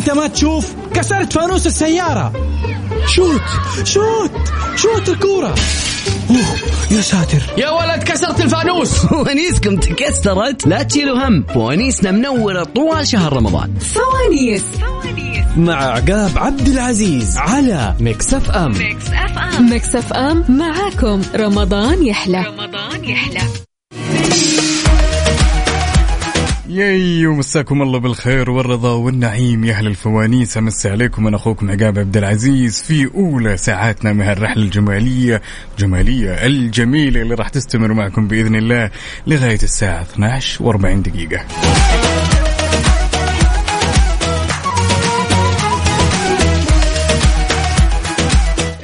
انت ما تشوف كسرت فانوس السيارة. شوت شوت شوت الكورة. أوه يا ساتر. يا ولد كسرت الفانوس. فوانيسكم تكسرت. لا تشيلوا هم. فوانيسنا منورة طوال شهر رمضان. فوانيس مع عقاب عبد العزيز على Mix FM Mix FM معاكم. رمضان يحلى. رمضان يحلى. ياي ومساكم الله بالخير والرضا والنعيم يا أهل الفوانيس أمسي عليكم أنا أخوكم عقاب عبد العزيز في أولى ساعاتنا من هالرحله الجمالية جمالية الجميلة اللي راح تستمر معكم بإذن الله لغاية الساعة 12 و40 دقيقة.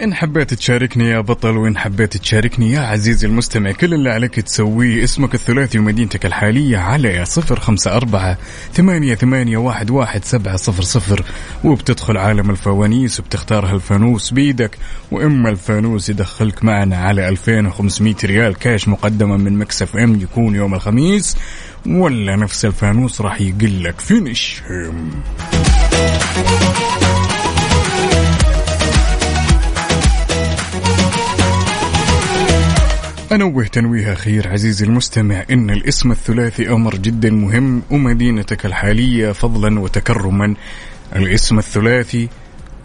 إن حبيت تشاركني يا بطل وإن حبيت تشاركني يا عزيزي المستمع كل اللي عليك تسويه اسمك الثلاثي ومدينتك الحالية على صفر خمسة أربعة ثمانية, ثمانية واحد, واحد سبعة صفر صفر. وبتدخل عالم الفوانيس وبتختار هالفانوس بيدك وإما الفانوس يدخلك معنا على 2500 ريال كاش مقدمة من Mix FM يكون يوم الخميس ولا نفس الفانوس راح يقلك finish. أنوه تنويه أخير عزيزي المستمع إن الاسم الثلاثي أمر جدا مهم ومدينتك الحالية فضلا وتكرما. الاسم الثلاثي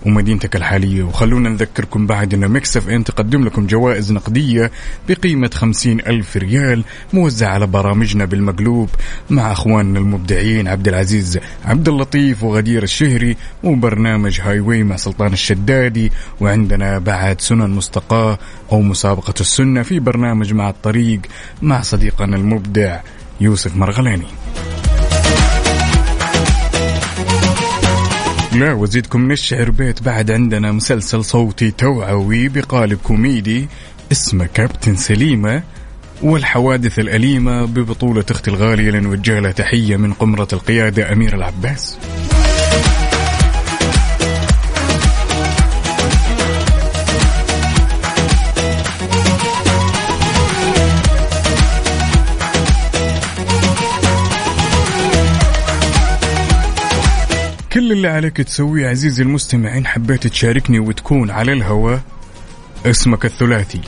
ومدينتك الحالية. وخلونا نذكركم بعد أن Mix FM تقدم لكم جوائز نقدية بقيمة خمسين ألف ريال موزعة على برامجنا بالمقلوب مع أخواننا المبدعين عبد العزيز عبد اللطيف وغدير الشهري وبرنامج Highway مع سلطان الشدادي. وعندنا بعد سنن مستقاة أو مسابقة السنة في برنامج مع الطريق مع صديقنا المبدع يوسف مرغلاني. لا وزيدكم نشعر بيت بعد عندنا مسلسل صوتي توعوي بقالب كوميدي. اسمه كابتن سليمة والحوادث الأليمة ببطولة أختي الغالية لنوجه لها تحية من قمرة القيادة أمير العباس. كل اللي عليك تسويه عزيزي المستمع إن حبيت تشاركني وتكون على الهواء اسمك الثلاثي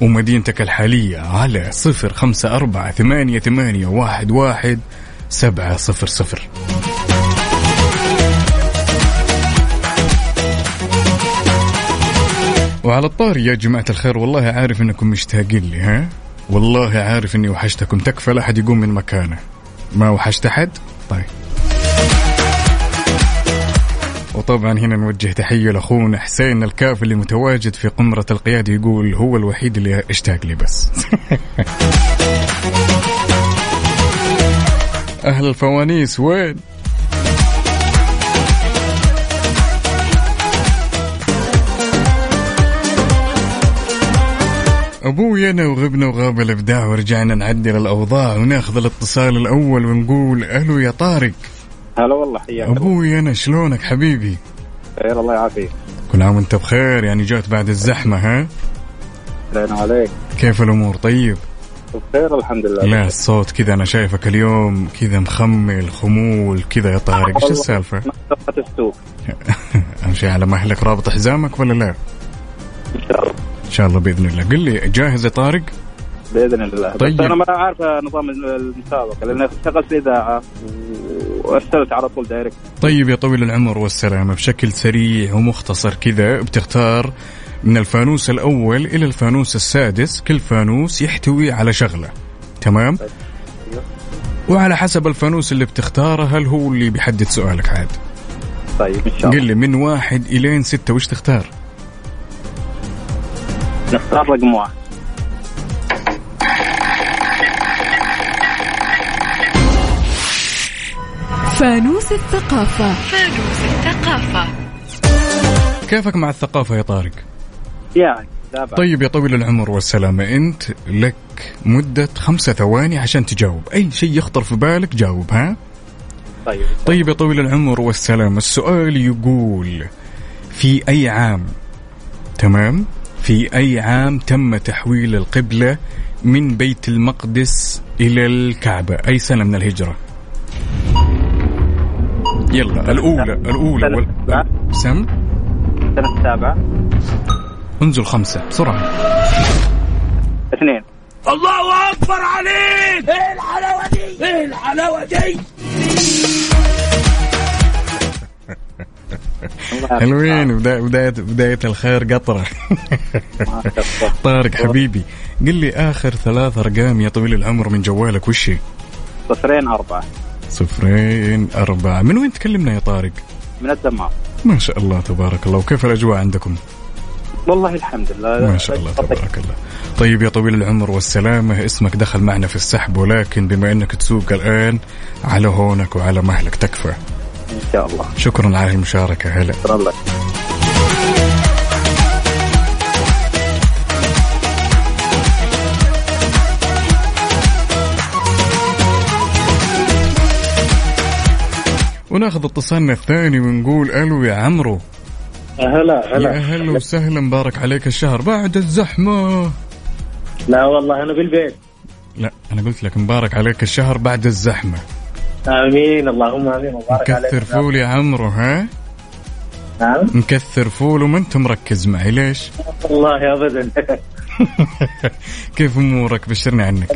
ومدينتك الحالية على صفر خمسة أربعة ثمانية, ثمانية واحد, واحد سبعة صفر صفر. وعلى الطاري يا جماعة الخير والله عارف إنكم مشتاقين لي ها؟ والله عارف إني وحشتكم تكفى لا أحد يقوم من مكانه. ما وحشت أحد؟ طيب. وطبعا هنا نوجه تحية لأخونا حسين الكاف اللي متواجد في قمرة القيادة يقول هو الوحيد اللي اشتاق لي بس أهل الفوانيس وين؟ أبوي انا وغبنا وغاب الإبداع ورجعنا نعدل الأوضاع وناخذ الاتصال الأول ونقول ألو يا طارق هلا والله حياك أبوي أنا شلونك حبيبي؟ خير الله يعافيك. كل عام وأنت بخير يعني جات بعد الزحمة ها؟ علينا عليك كيف الأمور؟ طيب؟ بخير الحمد لله. لا الصوت كذا أنا شايفك اليوم كذا مخمل خمول كذا يا طارق. إيش السالفة؟ السوق. أمشي على مهلك رابط حزامك ولا لا؟ إن شاء الله. إن شاء الله بإذن الله. قل لي جاهز يا طارق؟ بإذن الله. طيب. بس أنا ما عارف نظام المسابقة لأن اشتغلت في اذاعه وارسلت على طول دايركت طيب يا طويل العمر والسلامة بشكل سريع ومختصر كذا بتختار من الفانوس الأول إلى الفانوس السادس كل فانوس يحتوي على شغلة. تمام؟ وعلى حسب الفانوس اللي بتختاره هل هو اللي بيحدد سؤالك عاد؟ طيب إن شاء قل الله لي من واحد إلين ستة وش تختار؟ نختار رقم واحد. فانوس الثقافة. كيفك مع الثقافة يا طارق؟ يعني طيب يا طويل العمر والسلامة أنت لك مدة خمسة ثواني عشان تجاوب. أي شيء يخطر في بالك جاوب ها؟ طيب. طيب يا طويل العمر والسلامة السؤال يقول في أي عام؟ تمام؟ في أي عام تم تحويل القبلة من بيت المقدس إلى الكعبة؟ أي سنة من الهجرة؟ يلا الأولى الأولى وال... سم؟ السنة السابعة انزل خمسة بسرعة. اثنين. الله أكبر عليك! إيه الحلاوة دي؟ إيه الحلاوة دي؟ حلوين بداية بداية بداية الخير قطرة. طارق حبيبي قل لي آخر ثلاث أرقام يا طويل العمر من جوالك وش هي؟ صفرين أربعة. صفرين أربعة. من وين تكلمنا يا طارق؟ من الدمام. ما شاء الله تبارك الله. وكيف الأجواء عندكم؟ والله الحمد لله. ما شاء الله تبارك الله. طيب يا طويل العمر والسلامة اسمك دخل معنا في السحب ولكن بما أنك تسوق الآن على هونك وعلى مهلك تكفى. إن شاء الله. شكرا على المشاركة هلا. شكرا لك. وناخذ اتصالنا الثاني ونقول ألو يا عمرو. هلا يا أهلا وسهلا مبارك عليك الشهر. بعد الزحمة. لا والله أنا بالبيت. لا أنا قلت لك مبارك عليك الشهر بعد الزحمة. آمين اللهم آمين مبارك عليك. مكثر فول يا عمرو ها؟ نعم. مكثر فول وما أنت مركز معي ليش؟ والله ابدا. كيف أمورك؟ بشرني عنك.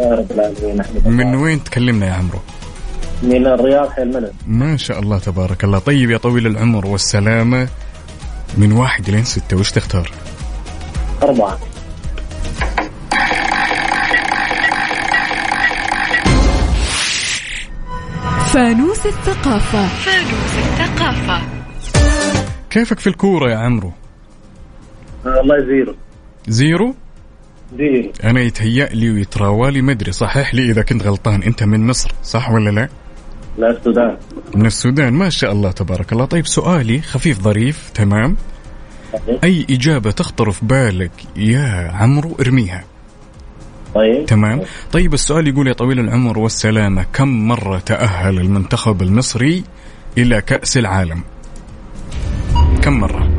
يا رب العالمين. من وين تكلمنا يا عمرو؟ من الرياض حي المنن ما شاء الله تبارك الله. طيب يا طويل العمر والسلامة من واحد لين ستة وش تختار؟ أربعة. فانوس الثقافة. كيفك في الكورة يا عمرو؟ والله zero zero؟ zero. أنا يتهيأ لي ويتراوالي مدري صحح لي إذا كنت غلطان. أنت من مصر صح ولا لا؟ لا السودان من السودان. ما شاء الله تبارك الله. طيب سؤالي خفيف ظريف تمام؟ أي إجابة تخطر في بالك يا عمرو؟ ارميها. طيب. تمام؟ طيب السؤال يقول يا طويل العمر والسلامة كم مرة تأهل المنتخب المصري إلى كأس العالم؟ كم مرة؟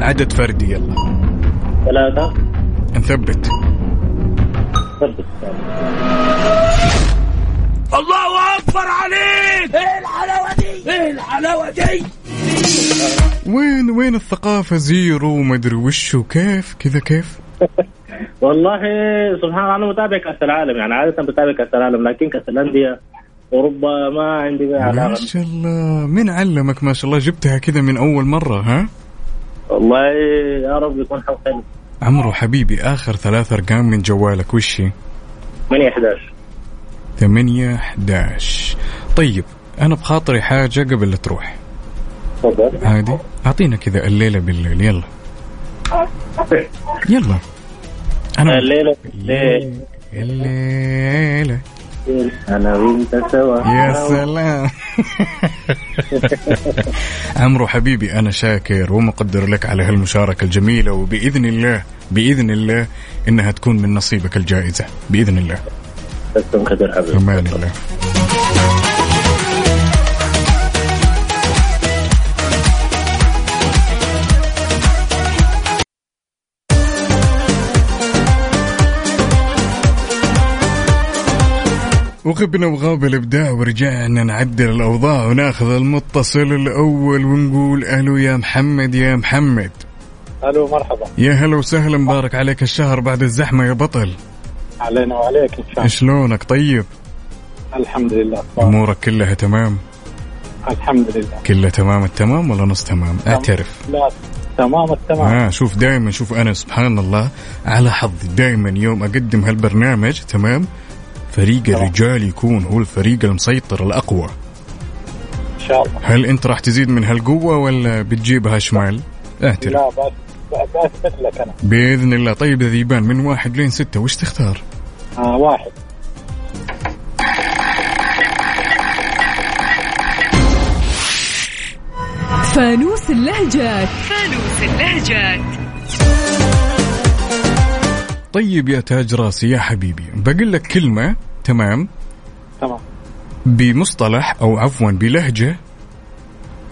عدد فردي يلا. ثلاثة. نثبت. ثبت. الله عليك إيه الحلاوة دي؟ إيه الحلاوة دي؟ وين وين الثقافة زيرو؟ ومدري وش وكيف كذا كيف؟ والله سبحان الله أنا متابع كأس العالم يعني عادة بتابع كأس العالم لكن كأس الأندية أوروبا ما عندي بها ما علاقة. شاء الله. من علمك ما شاء الله؟ جبتها كذا من أول مرة ها؟ والله يا رب يكون حظ حلو. عمرو حبيبي آخر ثلاث أرقام من جوالك وش هي؟ 8 11 ثمانية 11 طيب أنا بخاطري حاجة قبل لا تروح. تفضل. عادي أعطينا كذا الليلة بالليل يلا. يلا. أنا الليلة ليه الليلة. أنا وأنت سوا. يا سلام. عمرو حبيبي أنا شاكر ومقدر لك على هالمشاركة الجميلة وبإذن الله بإذن الله إنها تكون من نصيبك الجائزة. بإذن الله. تسلم في حبيبي. الله. وغبنا وغاب الإبداع ورجعنا نعدل الأوضاع ونأخذ المتصل الأول ونقول ألو يا محمد يا محمد. ألو مرحبا. يا هلا وسهلا مبارك عليك الشهر بعد الزحمة يا بطل. علينا وعليك إن شاء شلونك؟ طيب؟ الله الحمد لله. أمورك كلها تمام؟ الحمد لله. كلها تمام؟ التمام ولا نص تمام؟ اعترف. لا تمام التمام. آه شوف دائما شوف أنا سبحان الله على حظي. دائما يوم أقدم هالبرنامج تمام؟ فريق الرجال يكون هو الفريق المسيطر الأقوى؟ إن شاء الله. هل أنت راح تزيد من هالقوة ولا بتجيبها شمال؟ اعترف لا بس بثبت لك أنا. بإذن الله. طيب يا ذيبان من واحد لين ستة وش تختار؟ آه واحد. فانوس اللهجات. طيب يا تاج راسي يا حبيبي. بقول لك كلمة تمام؟ تمام. بمصطلح أو عفوا بلهجة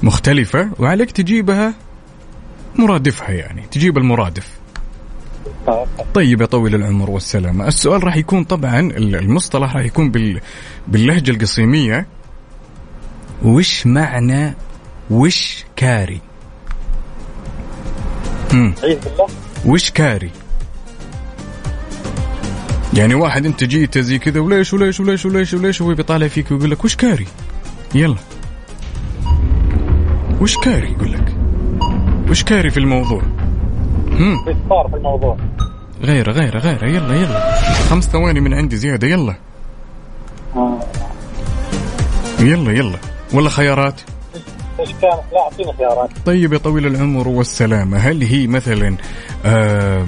مختلفة وعليك تجيبها مرادفها يعني تجيب المرادف. طيب. يا طويل العمر والسلامة السؤال راح يكون طبعا المصطلح راح يكون بال... باللهجة القصيمية. وش معنى وش كاري؟ وش كاري؟ يعني واحد انت جيته زي كذا وليش وليش وليش وليش وليش وهو بيطالع فيك ويقول لك وش كاري؟ يلا. وش كاري يقول لك؟ وش كاري في الموضوع؟ هم؟ صار في الموضوع. غيره غيره غيره يلا يلا. خمس ثواني من عندي زيادة يلا. يلا يلا. ولا خيارات؟ إيش لا اعطينا خيارات. طيب يا طويل العمر والسلامة هل هي مثلا آه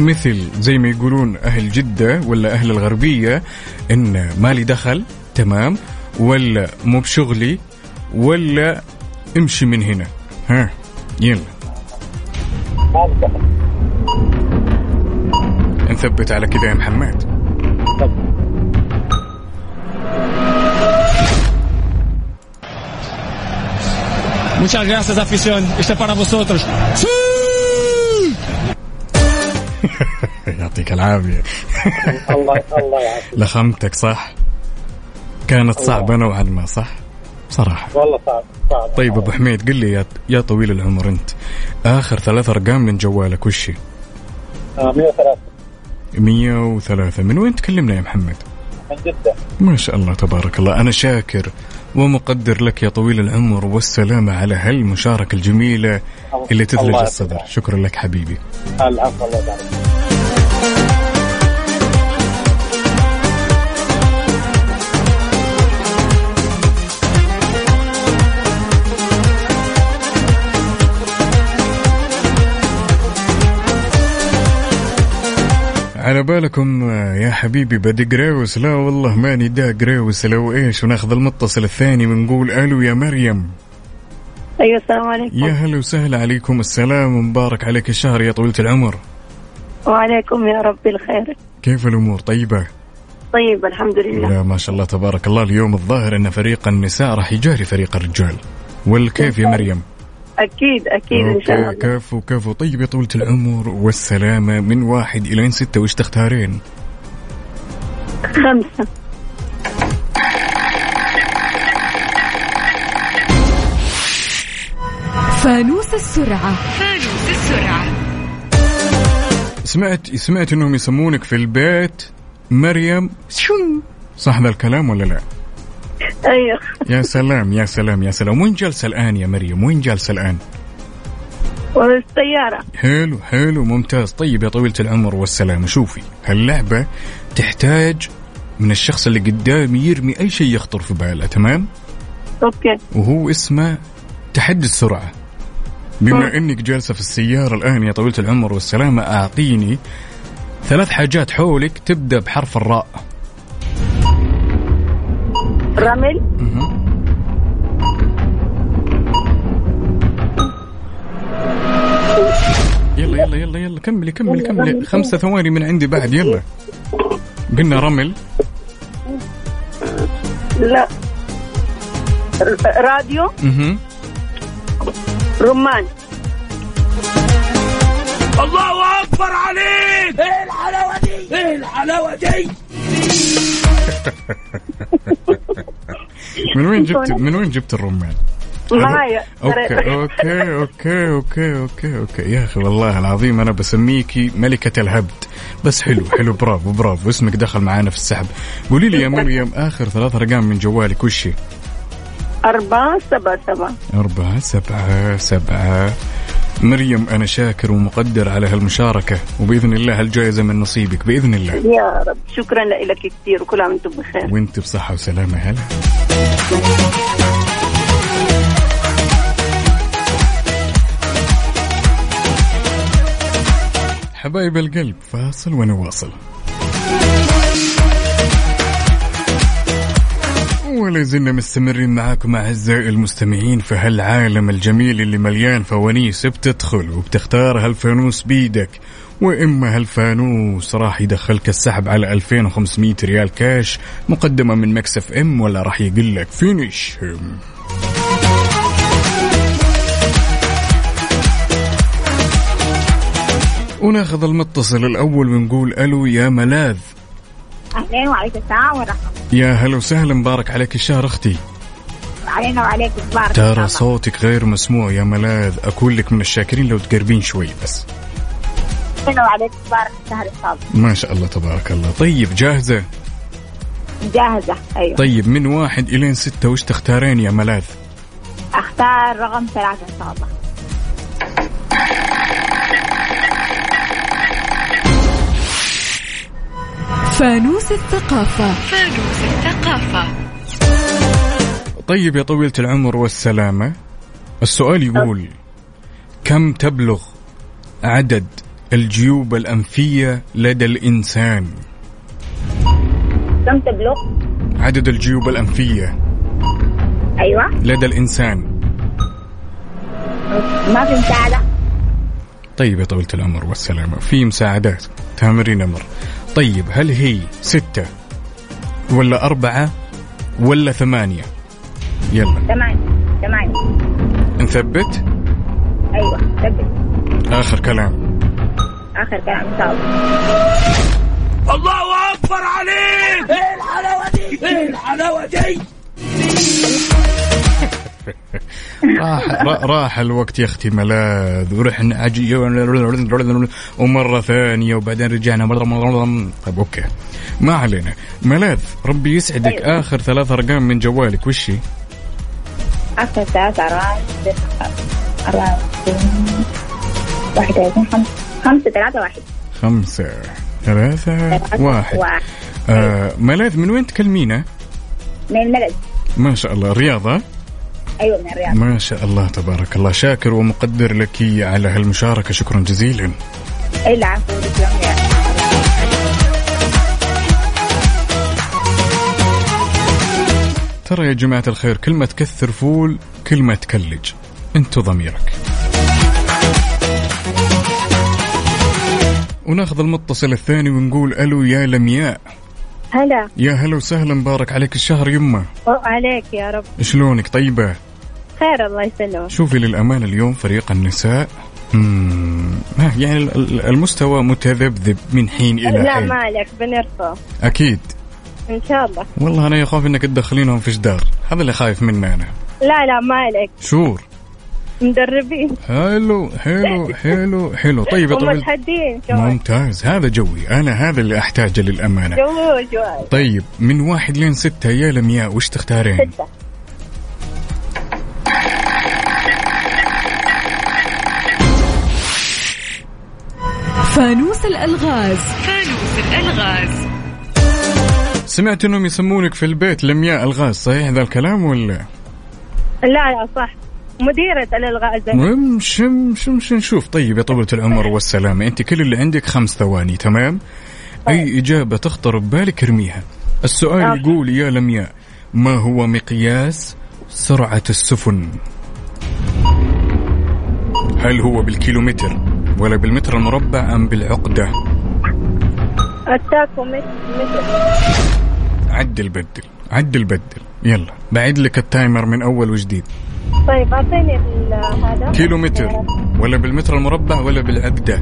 مثل زي ما يقولون أهل جدة ولا أهل الغربية إن مالي دخل تمام ولا مو بشغلي ولا امشي من هنا ها يلا نثبت على كذا يا محمد Muchas gracias, afición. Este es para vosotros. يعطيك العافية. الله الله يعافيك. لخمتك صح؟ كانت صعبة نوعا ما صح؟ صراحة. والله صعب صعب. طيب أبو حميد قل لي يا, يا طويل العمر أنت. آخر ثلاث أرقام من جوالك وش هي؟ آه، 103 103 من وين تكلمنا يا محمد؟ من جدة. ما شاء الله تبارك الله. أنا شاكر ومقدر لك يا طويل العمر والسلامة على هالمشاركة الجميلة اللي تثلج الصدر. شكرا لك حبيبي. العفو الله يبارك. على بالكم آه، يا حبيبي بدي قريوس لا والله ماني دا قريوس لو إيش وناخذ المتصل الثاني ونقول ألو يا مريم. أيوه السلام عليكم. يا هلا وسهلا عليكم. السلام ومبارك عليك الشهر يا طويلة العمر. وعليكم يا رب الخير. كيف الأمور؟ طيبة؟ طيب الحمد لله. لا ما شاء الله تبارك الله. اليوم الظاهر أن فريق النساء راح يجاري فريق الرجال. والكيف يا مريم؟ أكيد أكيد إن شاء الله. كفو كفو. طيب يا طولة العمر والسلامة من واحد إلى ستة وش تختارين؟ خمسة. فانوس السرعة. سمعت سمعت إنهم يسمونك في البيت مريم. شن صح ذا الكلام ولا لا؟ أيوه. يا سلام يا سلام يا سلام. وين جالسة الآن يا مريم؟ وين جالسة الآن؟ والسيارة حلو حلو ممتاز. طيب يا طويلة العمر والسلامة شوفي هاللعبة تحتاج من الشخص اللي قدامي يرمي أي شيء يخطر في باله تمام؟ أوكي. وهو اسمه تحدي السرعة. بما إنك جالسة في السيارة الآن يا طويلة العمر والسلامة أعطيني ثلاث حاجات حولك تبدأ بحرف الراء. رمل يلا يلا يلا يلا كملي كملي كملي خمسة ثواني من عندي بعد يلا قلنا رمل لا راديو مهم. رمان الله اكبر عليك إيه الحلاوه دي إيه الحلاوه دي من وين جبت من وين جبت الرمان؟ معايا. okay okay okay okay okay okay. يا أخي والله العظيم أنا بسميكي ملكة الهبد. بس حلو حلو برافو برافو. اسمك دخل معانا في السحب. قولي لي يا مريم آخر ثلاث أرقام من جوالك وش هي؟ أربعة سبعة سبعة. أربعة سبعة سبعة. مريم أنا شاكر ومقدر على هالمشاركة وبإذن الله هالجائزة من نصيبك بإذن الله. يا رب. شكرا لك كثير وكل عام وأنتم بخير. وأنت بصحة وسلامة هلا. حبايب القلب فاصل ونواصل. ولا زلنا مستمرين معاكم أعزائي المستمعين في هالعالم الجميل اللي مليان فوانيس بتدخل وبتختار هالفانوس بيدك؟ وإما هالفانوس راح يدخلك السحب على 2500 ريال كاش مقدمة من Mix FM ولا راح يقول لك finish وناخذ المتصل الأول ونقول ألو يا ملاذ. أهلين وعليكم السلام ورحمة يا هلا وسهلا مبارك عليك الشهر أختي. علينا وعليك تبارك ترى. صوتك غير مسموع يا ملاذ. أكون لك من الشاكرين لو تقربين شوي بس. علينا وعليك تبارك الشهر الصادق ما شاء الله تبارك الله. طيب جاهزة؟ جاهزة أيوة. طيب من واحد إلين ستة وش تختارين يا ملاذ؟ أختار رقم ثلاثة إن شاء الله. فانوس الثقافة. فانوس الثقافة. طيب يا طويلة العمر والسلامة السؤال يقول كم تبلغ عدد الجيوب الأنفية لدى الإنسان؟ كم تبلغ؟ عدد الجيوب الأنفية أيوة. لدى الإنسان. ما في مساعدة. طيب يا طويلة العمر والسلامة في مساعدات تامرين أمر. طيب هل هي ستة ولا أربعة ولا ثمانية؟ يلا. ثمانية ثمانية نثبت؟ أيوة ثبت. آخر كلام. آخر كلام إن شاء الله الله أكبر عليك! إيه الحلاوة دي؟ إيه الحلاوة دي؟ راح را- راح الوقت يا أختي ملاذ. ورحنا عجي ومرة ثانية وبعدين رجعنا. طيب أوكي. ما علينا. ملاذ ربي يسعدك. آخر ثلاث أرقام من جوالك. وش هي؟ ثلاثة أربعة أربعة واحد خمسة. ثلاثة واحد. خمسة ثلاثة واحد. واحد. آه ملاذ من وين تكلمينا؟ من الملد ما شاء الله. رياضة؟ أيوة من الرياض. ما شاء الله تبارك الله. شاكر ومقدر لك على هالمشاركة. شكرا جزيلا. يا ترى يا جماعة الخير كلمة تكثر فول كلمة تكلج. انتو ضميرك. وناخذ المتصل الثاني ونقول ألو يا لمياء. هلا. يا هلا وسهلا مبارك عليك الشهر يمه عليك يا رب. شلونك؟ طيبة؟ خير الله يسلمك. شوفي للأمانة اليوم فريق النساء مم، يعني ال- ال- المستوى متذبذب من حين إلى لا حين. ما عليك بنرفع. أكيد. إن شاء الله. والله أنا يخاف إنك تدخلينهم في جدار هذا اللي خايف منه أنا. لا لا ما عليك. شور. مدربين. حلو حلو حلو حلو. طيب يا طويل. ممتاز. هذا جوي. أنا هذا اللي أحتاجه للأمانة. جو جو طيب من واحد لين ستة يا لمياء وش تختارين؟ ستة. فانوس الألغاز. فانوس الألغاز. سمعت إنهم يسمونك في البيت لمياء ألغاز صحيح ذا الكلام ولا؟ لا لا صح مديرة الألغاز. مش مش مش نشوف. طيب يا طولة العمر والسلامة أنت كل اللي عندك خمس ثواني تمام؟ أي إجابة تخطر ببالك ارميها. السؤال okay. يقول يا لمياء ما هو مقياس سرعة السفن؟ هل هو بالكيلومتر؟ ولا بالمتر المربع أم بالعقدة؟ التاكو مت- متر. عدل بدل عدل بدل يلا بعد لك ال timer من أول وجديد. طيب أعطيني ال- هذا. كيلو متر ولا بالمتر المربع ولا بالعقدة؟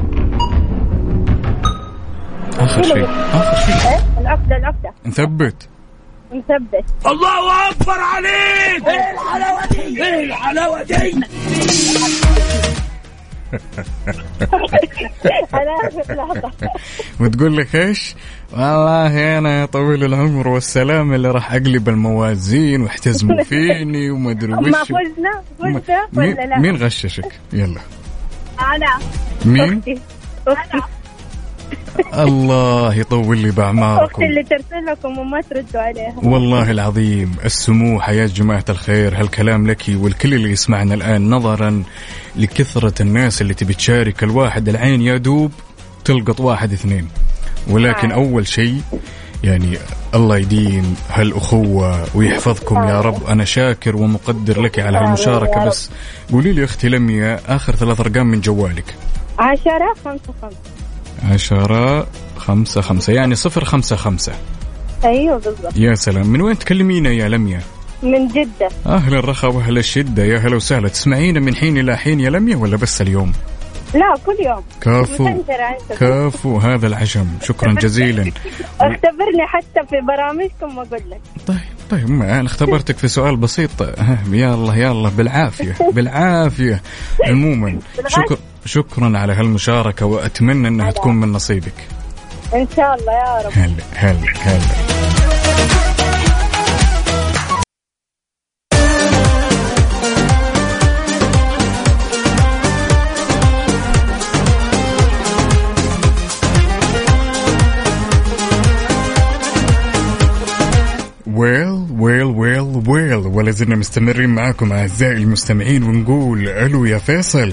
آخر شيء. آخر شيء. إيه؟ العقدة العقدة. نثبت. مثبت الله أكبر عليك! إيه؟ الحلاوه دي إيه الحلاوه دي وتقول لك إيش؟ والله أنا يا طويل العمر والسلام اللي راح أقلب الموازين واحتزموا فيني وما أدري ما وش. فزنا؟ م- فزنا مين, ولا لا؟ مين غششك؟ يلا. أنا. مين؟ أختي. الله يطول لي باعماركم. اللي ترسل لكم وما تردوا عليها. والله العظيم السموح يا جماعة الخير هالكلام لك والكل اللي يسمعنا الآن نظرا لكثرة الناس اللي تبي تشارك. الواحد العين يا دوب تلقط واحد اثنين. ولكن آه. أول شيء يعني الله يديم هالأخوة ويحفظكم يا رب. أنا شاكر ومقدر لك على هالمشاركة بس قولي لي أختي لميا آخر ثلاث أرقام من جوالك. عشرة خمسة خمسة. عشرة خمسة خمسة يعني صفر خمسة خمسة. أيوه بالضبط. يا سلام من وين تكلمينا يا لميا؟ من جدة. أهل الرخاء وأهل الشدة يا هلا وسهلا. تسمعينا من حين إلى حين يا لميا ولا بس اليوم؟ لا كل يوم. أنت. كافو هذا العجم شكرا جزيلا. اختبرني حتى في برامجكم وأقول لك. طيب طيب ما أنا اختبرتك في سؤال بسيط. يلا يلا بالعافية بالعافية. عموما شكر شكرا على هالمشاركة وأتمنى أنها تكون من نصيبك. إن شاء الله يا رب. هلا هلا هلا. ويل ويل ويل ويل ولا زلنا مستمرين معاكم أعزائي المستمعين ونقول ألو يا فيصل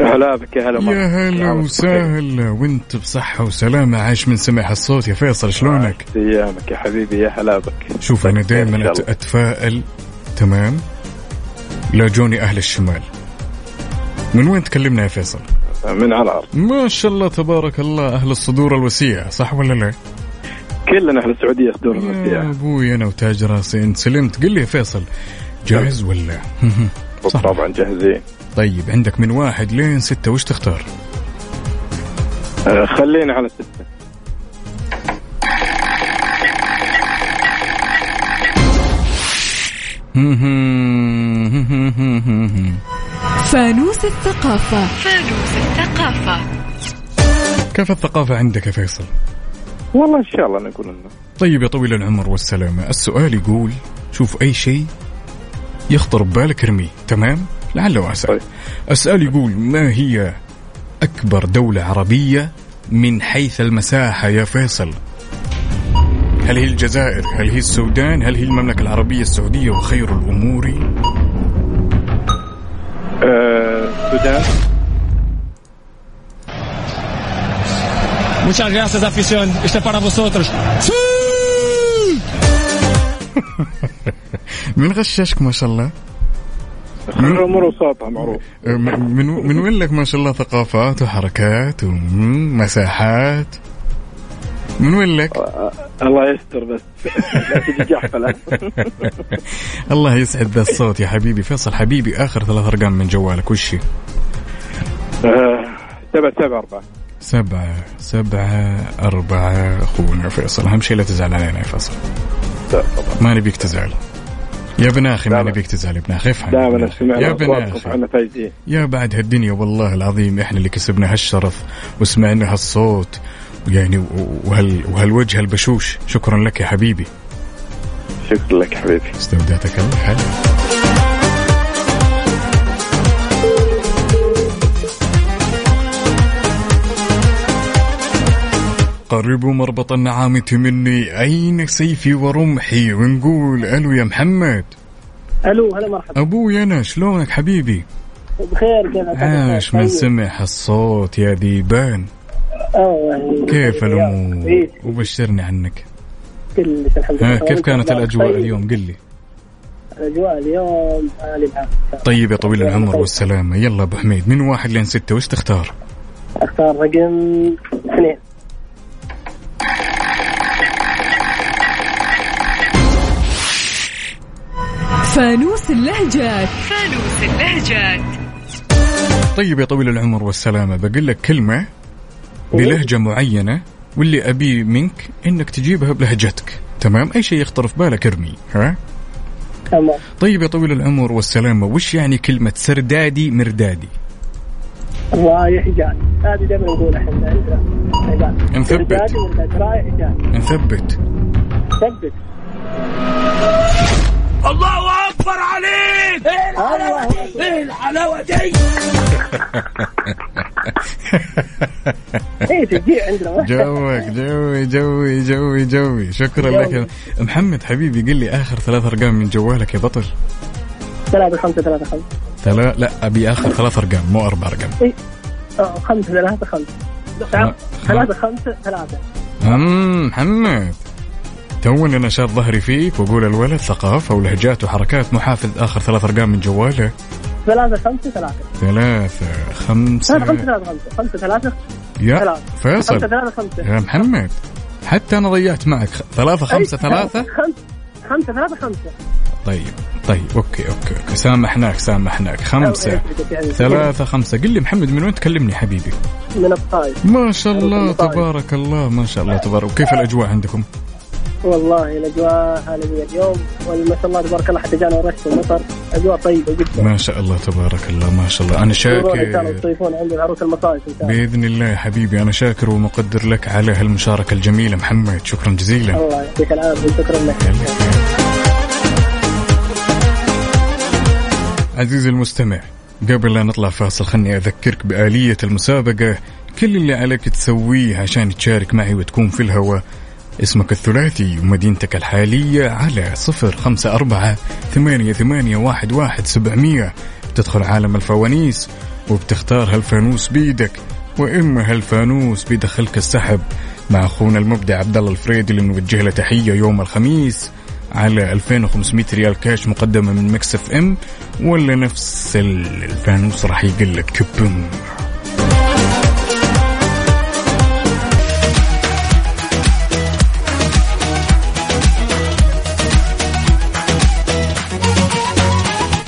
هلا بك يا هلا. يا هلا عامك وسهلا وأنت بصحة وسلامة عايش من سمع الصوت يا فيصل شلونك؟ أيامك يا حبيبي يا هلا بك شوف أنا دائما. أتفائل تمام لا جوني أهل الشمال من وين تكلمنا يا فيصل؟ من على الأرض ما شاء الله تبارك الله أهل الصدور الوسيعة صح ولا لا؟ كلنا أهل السعودية صدور يا أبوي أنا وتاج راسي انت سلمت قل لي يا فيصل جاهز ولا؟ صح. طبعا جاهزين طيب عندك من واحد لين ستة وش تختار؟ آه، خلينا على ستة فانوس الثقافة كيف الثقافة عندك يا فيصل؟ والله إن شاء الله نقول إنه. طيب يا طويل العمر والسلامة السؤال يقول شوف أي شيء يخطر ببالك ارميه تمام؟ لعل وعسى طيب. السؤال يقول ما هي أكبر دولة عربية من حيث المساحة يا فيصل؟ هل هي الجزائر؟ هل هي السودان؟ هل هي المملكة العربية السعودية وخير الأمور؟ آه، السودان Muchas gracias, afición. Este es para vosotros. من غششك ما شاء الله خير الأمور وساطها معروف من من وين لك ما شاء الله ثقافات وحركات ومساحات من وين لك؟ الله يستر بس لا تجي جحفله الله يسعد ذا الصوت يا حبيبي فيصل حبيبي آخر ثلاث أرقام من جوالك وش هي؟ آه، سبعة سبعة أربعة سبعة سبعة أربعة أخونا فيصل. أهم شيء لا تزعل علينا يا فيصل. لا، طبعا ما نبيك تزعل. يا ابن أخي ما. نبيك تزعل يا ابن أخي افهم. دائما يا ابن فايزين. يا بعد هالدنيا والله العظيم إحنا اللي كسبنا هالشرف وسمعنا هالصوت. يعني وهال وهالوجه البشوش. شكرا لك يا حبيبي. شكرا لك حبيبي. استودعتك الله. هلا قربوا مربط النعامة مني أين سيفي ورمحي ونقول ألو يا محمد. ألو هلا مرحبا. أبوي أنا شلونك حبيبي؟ بخير كيف عاش من سمع الصوت يا ذيبان كيف الأمور؟ وبشرني عنك. كلش الحمد لله. كيف كانت طيب. الأجواء اليوم؟ قل لي. الأجواء اليوم طيب يا طويل العمر والسلامة. يلا أبو حميد من واحد لين ستة وش تختار؟ أختار رقم اثنين. فانوس اللهجات. طيب يا طويل العمر والسلامة بقول لك كلمة بلهجة معينة واللي أبيه منك إنك تجيبها بلهجتك تمام؟ أي شيء يخطر في بالك ارمي ها؟ تمام. طيب يا طويل العمر والسلامة وش يعني كلمة سردادي مردادي؟ رايح جاي هذه دائما نقولها إحنا عندنا. نثبت. رايح جاي نثبت. ثبت. الله أكبر عليك. إيه الحلاوة دي؟ إيه الحلاوه دي إيه تجي عندنا جوك جوي جوي جوي جوي. شكرا لك. يا محمد حبيبي قل لي آخر ثلاث أرقام من جوالك يا بطل. ثلاثة خمسة ثلاثة خمسة. ثلا لا أبي آخر ثلاث أرقام مو أربع أرقام. آه، خمسة ثلاثة خمسة. ثلاثة خمسة ثلاثة. أمم محمد. توني نشاط ظهري فيك واقول الولد ثقافه ولهجات وحركات محافظ آخر ثلاث أرقام من جواله؟ ثلاثة خمسة ثلاثة. ثلاثة خمسة. ثلاثة خمسة ثلاثة خمسة. خمسة ثلاثة. يا ثلاثة. فيصل. خمسة ثلاثة خمسة. يا محمد. حتى أنا ضيعت معك. ثلاثة خمسة ثلاثة؟ خمسة. خمسة ثلاثة خمسة. طيب طيب okay okay okay. سامحناك سامحناك. خمسة. ثلاثة خمسة. قل لي محمد من وين تكلمني حبيبي؟ من الطائف ما شاء الله. تبارك الله ما شاء الله تبارك. وكيف الأجواء عندكم؟ والله الأجواء عالميه اليوم وما شاء الله تبارك الله حتى جانا رش ومطر أجواء طيبة جدا. ما شاء الله تبارك الله ما شاء الله. أنا يروح إن شاء الله شاكر يصيفون عند عروس المصايف إن شاء الله. بإذن الله يا حبيبي أنا شاكر ومقدر لك على هالمشاركة الجميلة محمد. شكرا جزيلا. الله يعطيك العافية شكرا لك. عزيزي المستمع قبل لا نطلع فاصل خلني أذكرك بآلية المسابقة. كل اللي عليك تسويه عشان تشارك معي وتكون في الهواء. اسمك الثلاثي ومدينتك الحالية على صفر خمسة أربعة ثمانية, ثمانية واحد, واحد سبعمية. تدخل عالم الفوانيس وبتختار هالفانوس بيدك وإما هالفانوس بيدخلك السحب. مع أخونا المبدع عبد الله اللي نوجه له تحية يوم الخميس على 2500 ريال كاش مقدمة من Mix FM. ولا نفس الفانوس راح يقلك كبم.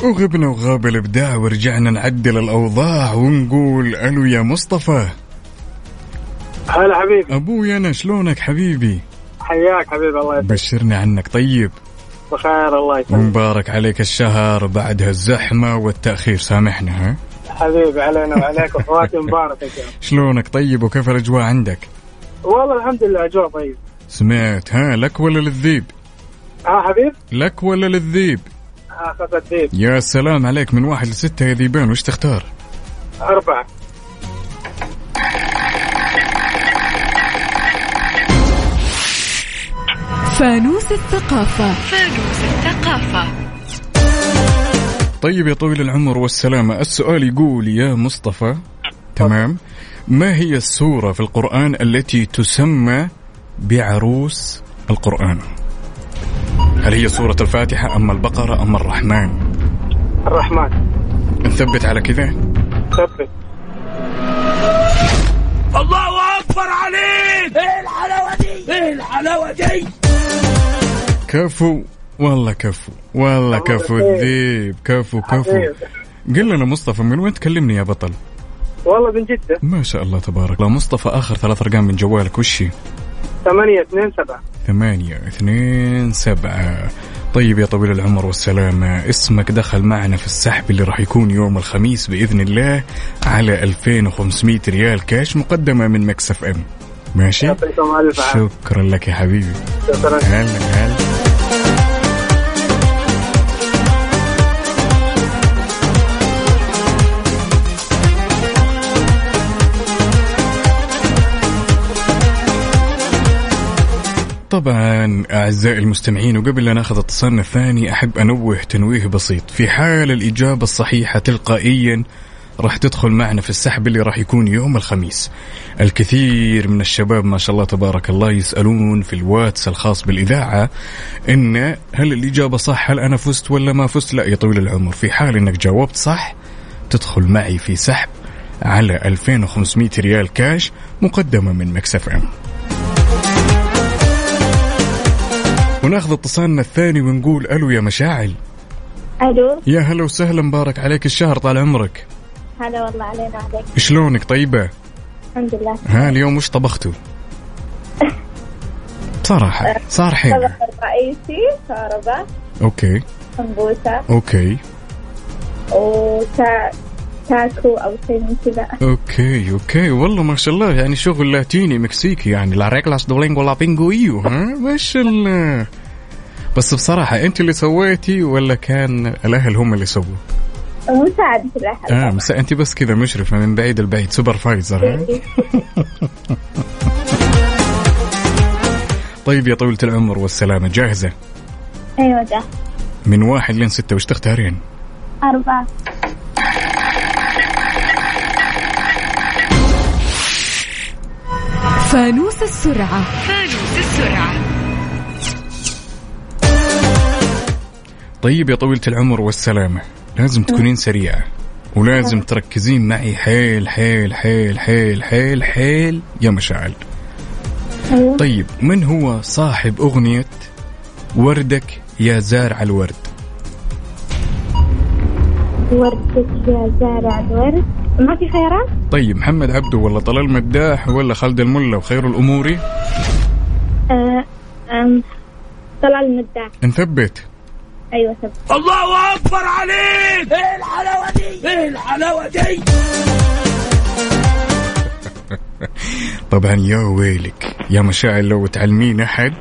وغبنا وغاب الابداع ورجعنا نعدل الأوضاع ونقول ألو يا مصطفى. هلا حبيبي. أبوي أنا شلونك حبيبي؟ حياك حبيبي الله يسلمك. بشرنا عنك طيب. بخير الله يسلمك. ومبارك عليك الشهر بعد هالزحمة والتأخير سامحنا ها؟ حبيبي علينا وعليك واخواتي مبارك الله شلونك طيب وكيف الأجواء عندك؟ والله الحمد لله أجواء طيب سمعت ها؟ لك ولا للذيب؟ ها حبيب؟ لك ولا للذيب؟ يا سلام عليك من واحد لستة يا ذيبان وش تختار؟ أربعة. فانوس الثقافة. فانوس الثقافة. طيب يا طويل العمر والسلامة السؤال يقول يا مصطفى تمام ما هي السورة في القرآن التي تسمى بعروس القرآن؟ هل هي سورة الفاتحة أم البقرة أم الرحمن؟ الرحمن. نثبت على كذا. ثبت. الله أكبر عليك. إيه الحلاوة دي؟ إيه الحلاوة دي؟ كفو. والله كفو. والله كفو الذيب. كفو كفو. قل لنا مصطفى من وين تكلمني يا بطل؟ والله من جدة. ما شاء الله تبارك الله. مصطفى آخر ثلاث أرقام من جوالك. وش 8 2 7 ثمانية اثنين سبعة. طيب يا طويل العمر والسلامة اسمك دخل معنا في السحب اللي راح يكون يوم الخميس بإذن الله على 2500 ريال كاش مقدمة من مكسف أم. ماشي؟ شكرا لك يا حبيبي. شكرا. هلا هلا. طبعا أعزائي المستمعين وقبل لا ناخذ اتصالنا الثاني أحب أنوه تنويه بسيط. في حال الإجابة الصحيحة تلقائيا راح تدخل معنا في السحب اللي راح يكون يوم الخميس. الكثير من الشباب ما شاء الله تبارك الله يسألون في الواتس الخاص بالإذاعة إن هل الإجابة صح هل أنا فزت ولا ما فزت؟ لا يا طويل العمر. في حال إنك جاوبت صح تدخل معي في سحب على 2500 ريال كاش مقدمة من Mix FM. وناخذ اتصالنا الثاني ونقول ألو يا مشاعل. ألو؟ يا هلا وسهلا مبارك عليك الشهر طال عمرك. هلا والله علينا عليك شلونك طيبة؟ الحمد لله. ها اليوم وش طبختوا؟ صراحة صار حين طبخ الرئيسي شوربة okay. سمبوسة. okay. وتا تاكو أو شيء من كذا. أوكي أوكي. والله ما شاء الله. يعني شغل لاتيني مكسيكي. يعني لا ريكلاس دولينجو لا بينجويو ها؟ ما شاء الله. بس بصراحة أنت اللي سويتي ولا كان الأهل هم اللي سووا؟ مساعدة الأهل. آه بس أنت بس كذا مشرفة من بعيد البعيد. سوبرفايزر ها؟ طيب يا طويلة العمر والسلامة جاهزة؟ أيوه ده من واحد لين ستة وش تختارين؟ أربعة. فانوس السرعة. فانوس السرعة. طيب يا طويلة العمر والسلامة لازم تكونين سريعة ولازم تركزين معي حيل حيل حيل حيل حيل حيل يا مشاعل. أيوة. طيب من هو صاحب أغنية وردك يا زارع الورد؟ وردك يا زارع الورد؟ ما في خيارات؟ طيب محمد عبده ولا طلال مداح ولا خالد الملا وخير الأموري آه، أم، طلع المداح. نثبت أيوه سب الله أكبر عليك! إيه الحلاوة دي؟ إيه الحلاوة دي؟ طبعا يا ويلك يا مشاعر لو تعلمين أحد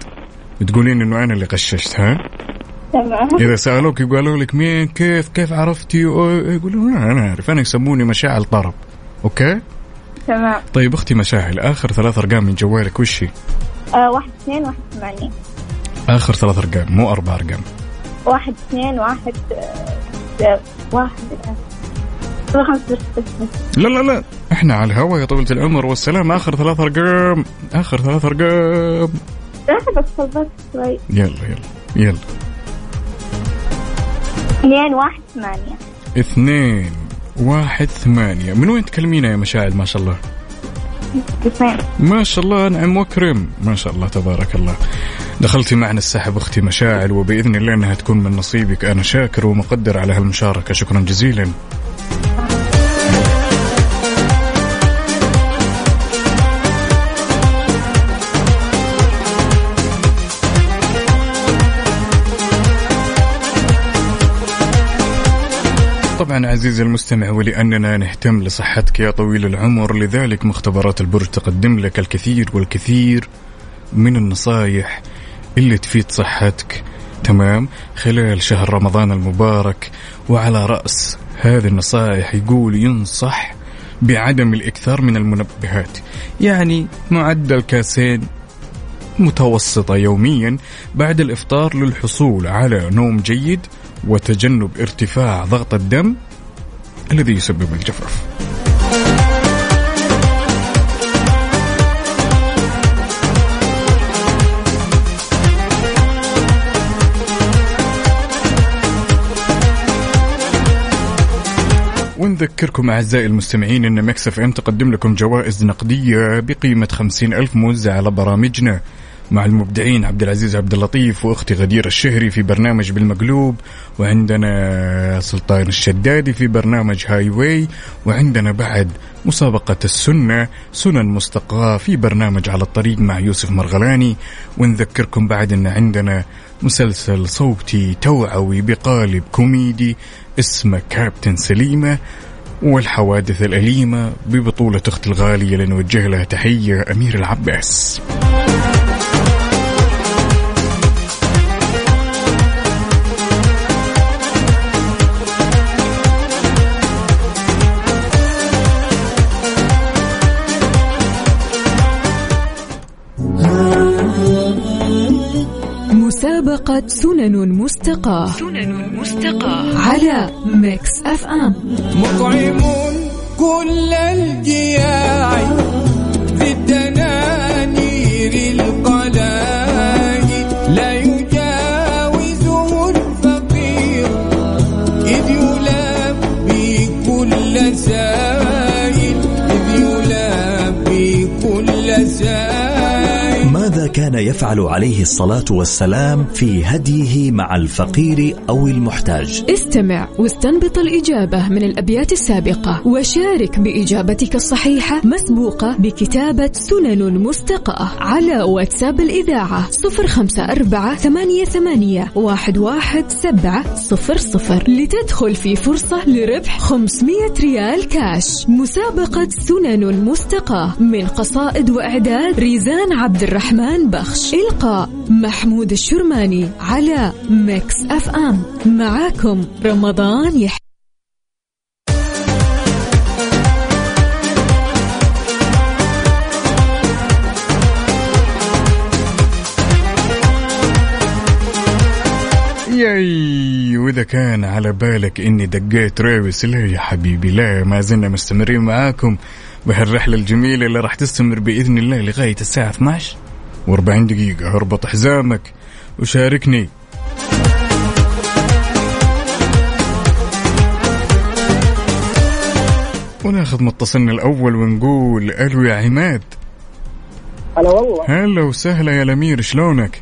تقولين إنه أنا اللي غششت ها؟ تمام. إذا سألوك يقولوا لك مين كيف كيف عرفتي يقولوا لا أنا عارف أنا يسموني مشاعل طرب. أوكي؟ تمام. طيب أختي مشاعل آخر ثلاث أرقام من جوالك وش هي؟ آه واحد اثنين واحد ثمانية. آخر ثلاث أرقام مو أربع أرقام. واحد اثنين واحد آه، واحد آه، لا لا لا. إحنا على الهوا يا طويلة العمر والسلام آخر ثلاث أرقام آخر ثلاث أرقام. لا بس صبرت شوي. يلا يلا يلا. اثنين واحد ثمانية. اثنين واحد ثمانية. من وين تكلمينا يا مشاعل؟ ما شاء الله. ما شاء الله انعم واكرم ما شاء الله تبارك الله. دخلتي معنا السحب أختي مشاعل وبإذن الله إنها تكون من نصيبك. أنا شاكر ومقدر على هالمشاركة. شكرا جزيلا. طبعا عزيزي المستمع ولأننا نهتم لصحتك يا طويل العمر لذلك مختبرات البرج تقدم لك الكثير والكثير من النصايح اللي تفيد صحتك. تمام؟ خلال شهر رمضان المبارك وعلى رأس هذه النصائح يقول ينصح بعدم الإكثار من المنبهات. يعني معدل كاسين متوسطة يوميا بعد الإفطار للحصول على نوم جيد وتجنب ارتفاع ضغط الدم الذي يسبب الجفاف. ونذكركم أعزائي المستمعين أن مكسف إم تقدم لكم جوائز نقدية بقيمة خمسين ألف موزعة على برامجنا. مع المبدعين عبد العزيز عبد اللطيف وأختي غدير الشهري في برنامج بالمقلوب وعندنا سلطان الشدادي في برنامج Highway وعندنا بعد مسابقة السنة سنن مستقاة في برنامج على الطريق مع يوسف مرغلاني ونذكركم بعد إن عندنا مسلسل صوتي توعوي بقالب كوميدي اسمه كابتن سليمة والحوادث الأليمة ببطولة أخت الغالية لنوجه لها تحية أمير العباس. مسابقة سنن مستقاة. سنن مستقاة. على Mix FM. مطعمون كل الجياع في الدنانير القلاع لا يجاوزه الفقير إذ يلبي كل سائل إذ يلبي كل سائل كان يفعل عليه الصلاة والسلام في هديه مع الفقير أو المحتاج. استمع واستنبط الإجابة من الأبيات السابقة وشارك بإجابتك الصحيحة مسبوقة بكتابة سنن مستقاة على واتساب الإذاعة صفر خمسة أربعة ثمانية, ثمانية واحد, واحد سبعة صفر صفر لتدخل في فرصة لربح 500 ريال كاش. مسابقة سنن مستقاة من قصائد وإعداد ريزان عبد الرحمن بخش إلقاء محمود الشرماني على Mix FM. معاكم رمضان يحيى ياي وإذا كان على بالك إني دقيت ريوس لا يا حبيبي لا ما زلنا مستمرين معاكم بهالرحلة الجميلة اللي راح تستمر بإذن الله لغاية الساعة 12 و40 دقيقة أربط حزامك وشاركني وناخذ متصلنا الأول ونقول ألو يا عماد هلا والله هلا وسهلا يا الأمير شلونك؟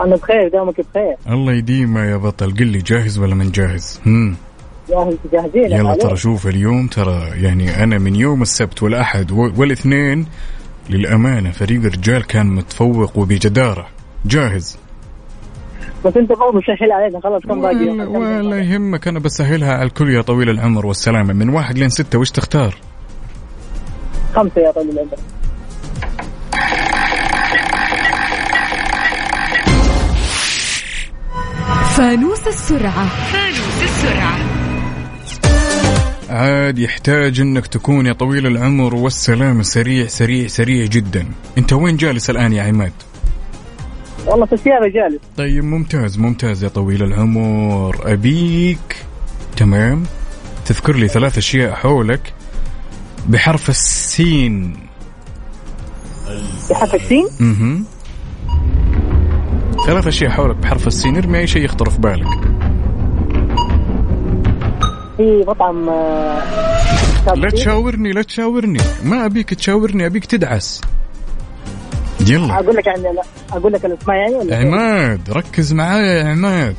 أنا بخير دامك بخير الله يديمه يا بطل قل لي جاهز ولا من جاهز؟ هم. جاهز جاهزين يلا. ترى شوف اليوم ترى يعني أنا من يوم السبت والأحد والإثنين للأمانة فريق الرجال كان متفوق وبجداره جاهز. بس انت برضه سهل علينا خلاص كم باقي؟ ولا, ولا يهمك أنا بسهلها على الكل يا طويل العمر والسلامة. من واحد لين ستة وش تختار؟ خمسة يا طويل العمر. فانوس السرعة. فانوس السرعة. عاد يحتاج انك تكون يا طويل العمر والسلامة سريع سريع سريع جدا. انت وين جالس الآن يا عماد؟ والله في السيارة جالس. طيب ممتاز ممتاز يا طويل العمر. أبيك؟ تمام. تذكر لي ثلاث أشياء حولك بحرف السين. بحرف السين؟ أها ثلاث أشياء حولك بحرف السين. ارمي أي شيء يخطر في بالك. في مطعم آه، لا تشاورني. لا تشاورني. ما أبيك تشاورني أبيك تدعس. يلا. أقول لك يعني لا أقول لك الأسماء يعني ولا؟ عماد ركز معايا يا عماد.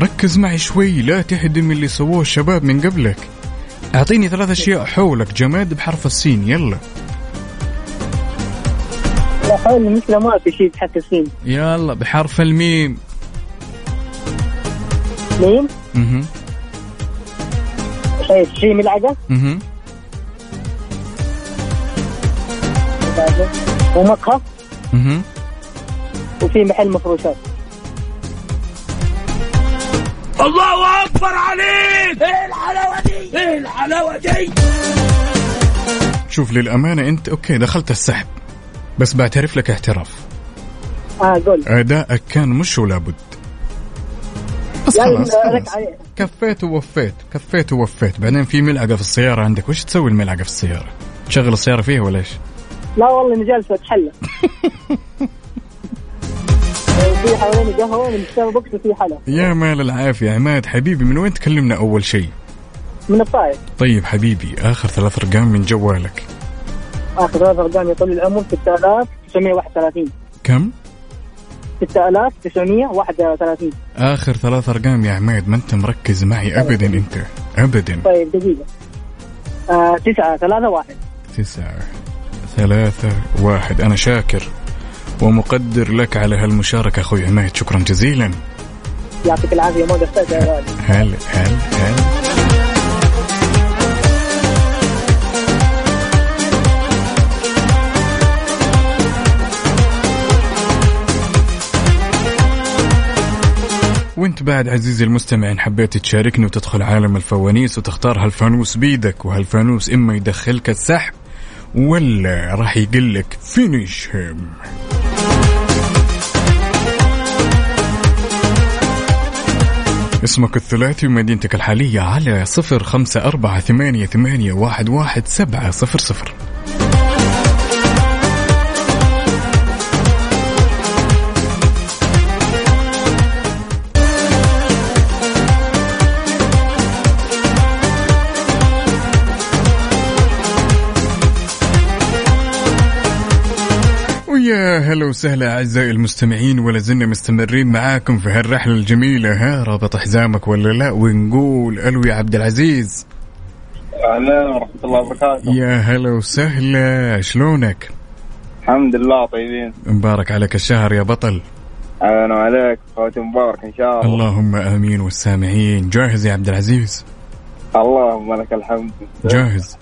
ركز معي شوي لا تهدم اللي سووه الشباب من قبلك. أعطيني ثلاث أشياء حولك جماد بحرف السين. يلا. لا حول المشكلة ما في شيء بحرف السين. يلا بحرف الميم. ميم؟ أها طيب شيء ملعقة أها ومقهى أها وفي محل مفروشات. الله أكبر عليك! إيه الحلاوة دي؟ إيه الحلاوة دي؟ شوف للأمانة أنت okay دخلت السحب بس بعترف لك اعتراف. آه قول. ادائك كان مش ولا بد. خلاص, خلاص. عليه. كفيت ووفيت كفيت ووفيت. بعدين في ملعقة في السيارة عندك وش تسوي الملعقة في السيارة؟ تشغل السيارة فيها ولا إيش؟ لا والله إني جالس أتحلى. في حواليني قهوة من ستاربكس وفي حلا. يا مال العافية عماد حبيبي من وين تكلمنا أول شيء؟ من الطائف. طيب حبيبي آخر ثلاث أرقام من جوالك. آخر ثلاث أرقام يطول العمر 6931 كم؟ 6931 آخر ثلاث أرقام يا عماد ما أنت مركز معي ابدا أنت. ابدا. طيب دقيقة. آه تسعة ثلاثة واحد. تسعة ثلاثة واحد. أنا شاكر ومقدر لك على هالمشاركة أخوي عماد. شكرا جزيلا. يعطيك العافية ما قصرت يا هلا هلا هلا وانت بعد عزيزي المستمع ان حبيت تشاركني وتدخل عالم الفوانيس وتختار هالفانوس بيدك وهالفانوس إما يدخلك السحب ولا راح يقول لك فينيش هيم. اسمك الثلاثي ومدينتك الحالية على صفر خمسة أربعة ثمانية, ثمانية واحد, واحد سبعة صفر صفر. هلا وسهلا أعزائي المستمعين ولا زلنا مستمرين معاكم في هالرحلة الجميلة. ها رابط حزامك ولا لا؟ ونقول ألو يا عبد العزيز. أهلا ورحمة الله وبركاته. يا هلا وسهلا. شلونك؟ الحمد لله طيبين. مبارك عليك الشهر يا بطل. أهلا عليك خواتي مبارك إن شاء الله. اللهم آمين والسامعين. جاهز يا عبد العزيز؟ اللهم لك الحمد. جاهز.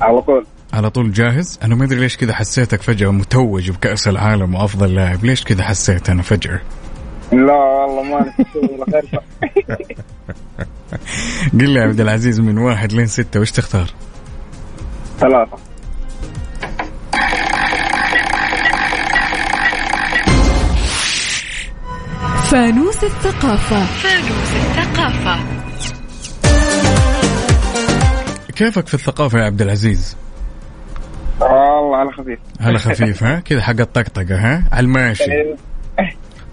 على طول. على طول جاهز؟ أنا ما أدري ليش كذا حسيتك فجأة متوج بكأس العالم وأفضل لاعب. ليش كذا حسيت أنا فجأة؟ لا والله ما قل لي يا عبد العزيز من واحد لين ستة وش تختار؟ ثلاثة. فانوس الثقافة. فانوس الثقافة. كيفك في الثقافة يا عبد العزيز؟ على خفيف. على خفيف ها؟ كذا حق الطقطقة ها؟ على الماشي.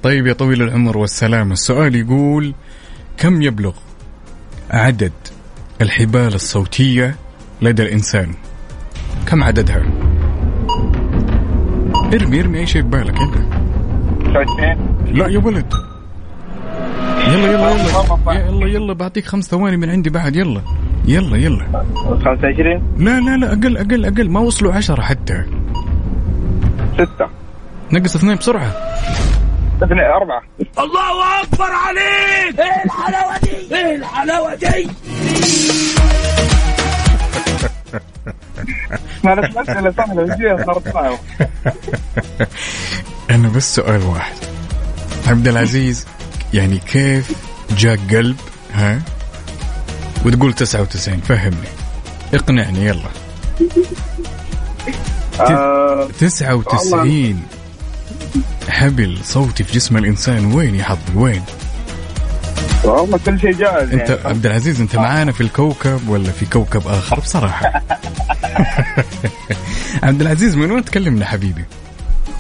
طيب. يا طويل العمر والسلامة السؤال يقول كم يبلغ عدد الحبال الصوتية لدى الإنسان؟ كم عددها؟ ارمي ارمي أي شيء ببالك يلا. لا يا ولد. يلا يلا يلا. يلا يلا بعطيك خمس ثواني من عندي بعد يلا. يلا يلا. 25 لا لا لا أقل أقل أقل. ما وصلوا عشرة حتى. ستة. نقص اثنين بسرعة. اثنين أربعة. الله أكبر عليك! إيه الحلاوة دي؟ إيه الحلاوة دي؟ أنا بس سؤال واحد. عبد العزيز يعني كيف جاك قلب؟ ها؟ وتقول 99 فهمني. اقنعني يلا. آه، 99 حبل صوتي في جسم الإنسان وين يا حظي وين؟ والله كل شيء جاهز أنت يعني. عبد العزيز أنت معانا في الكوكب ولا في كوكب آخر؟ بصراحة. عبد العزيز من وين تكلمنا حبيبي؟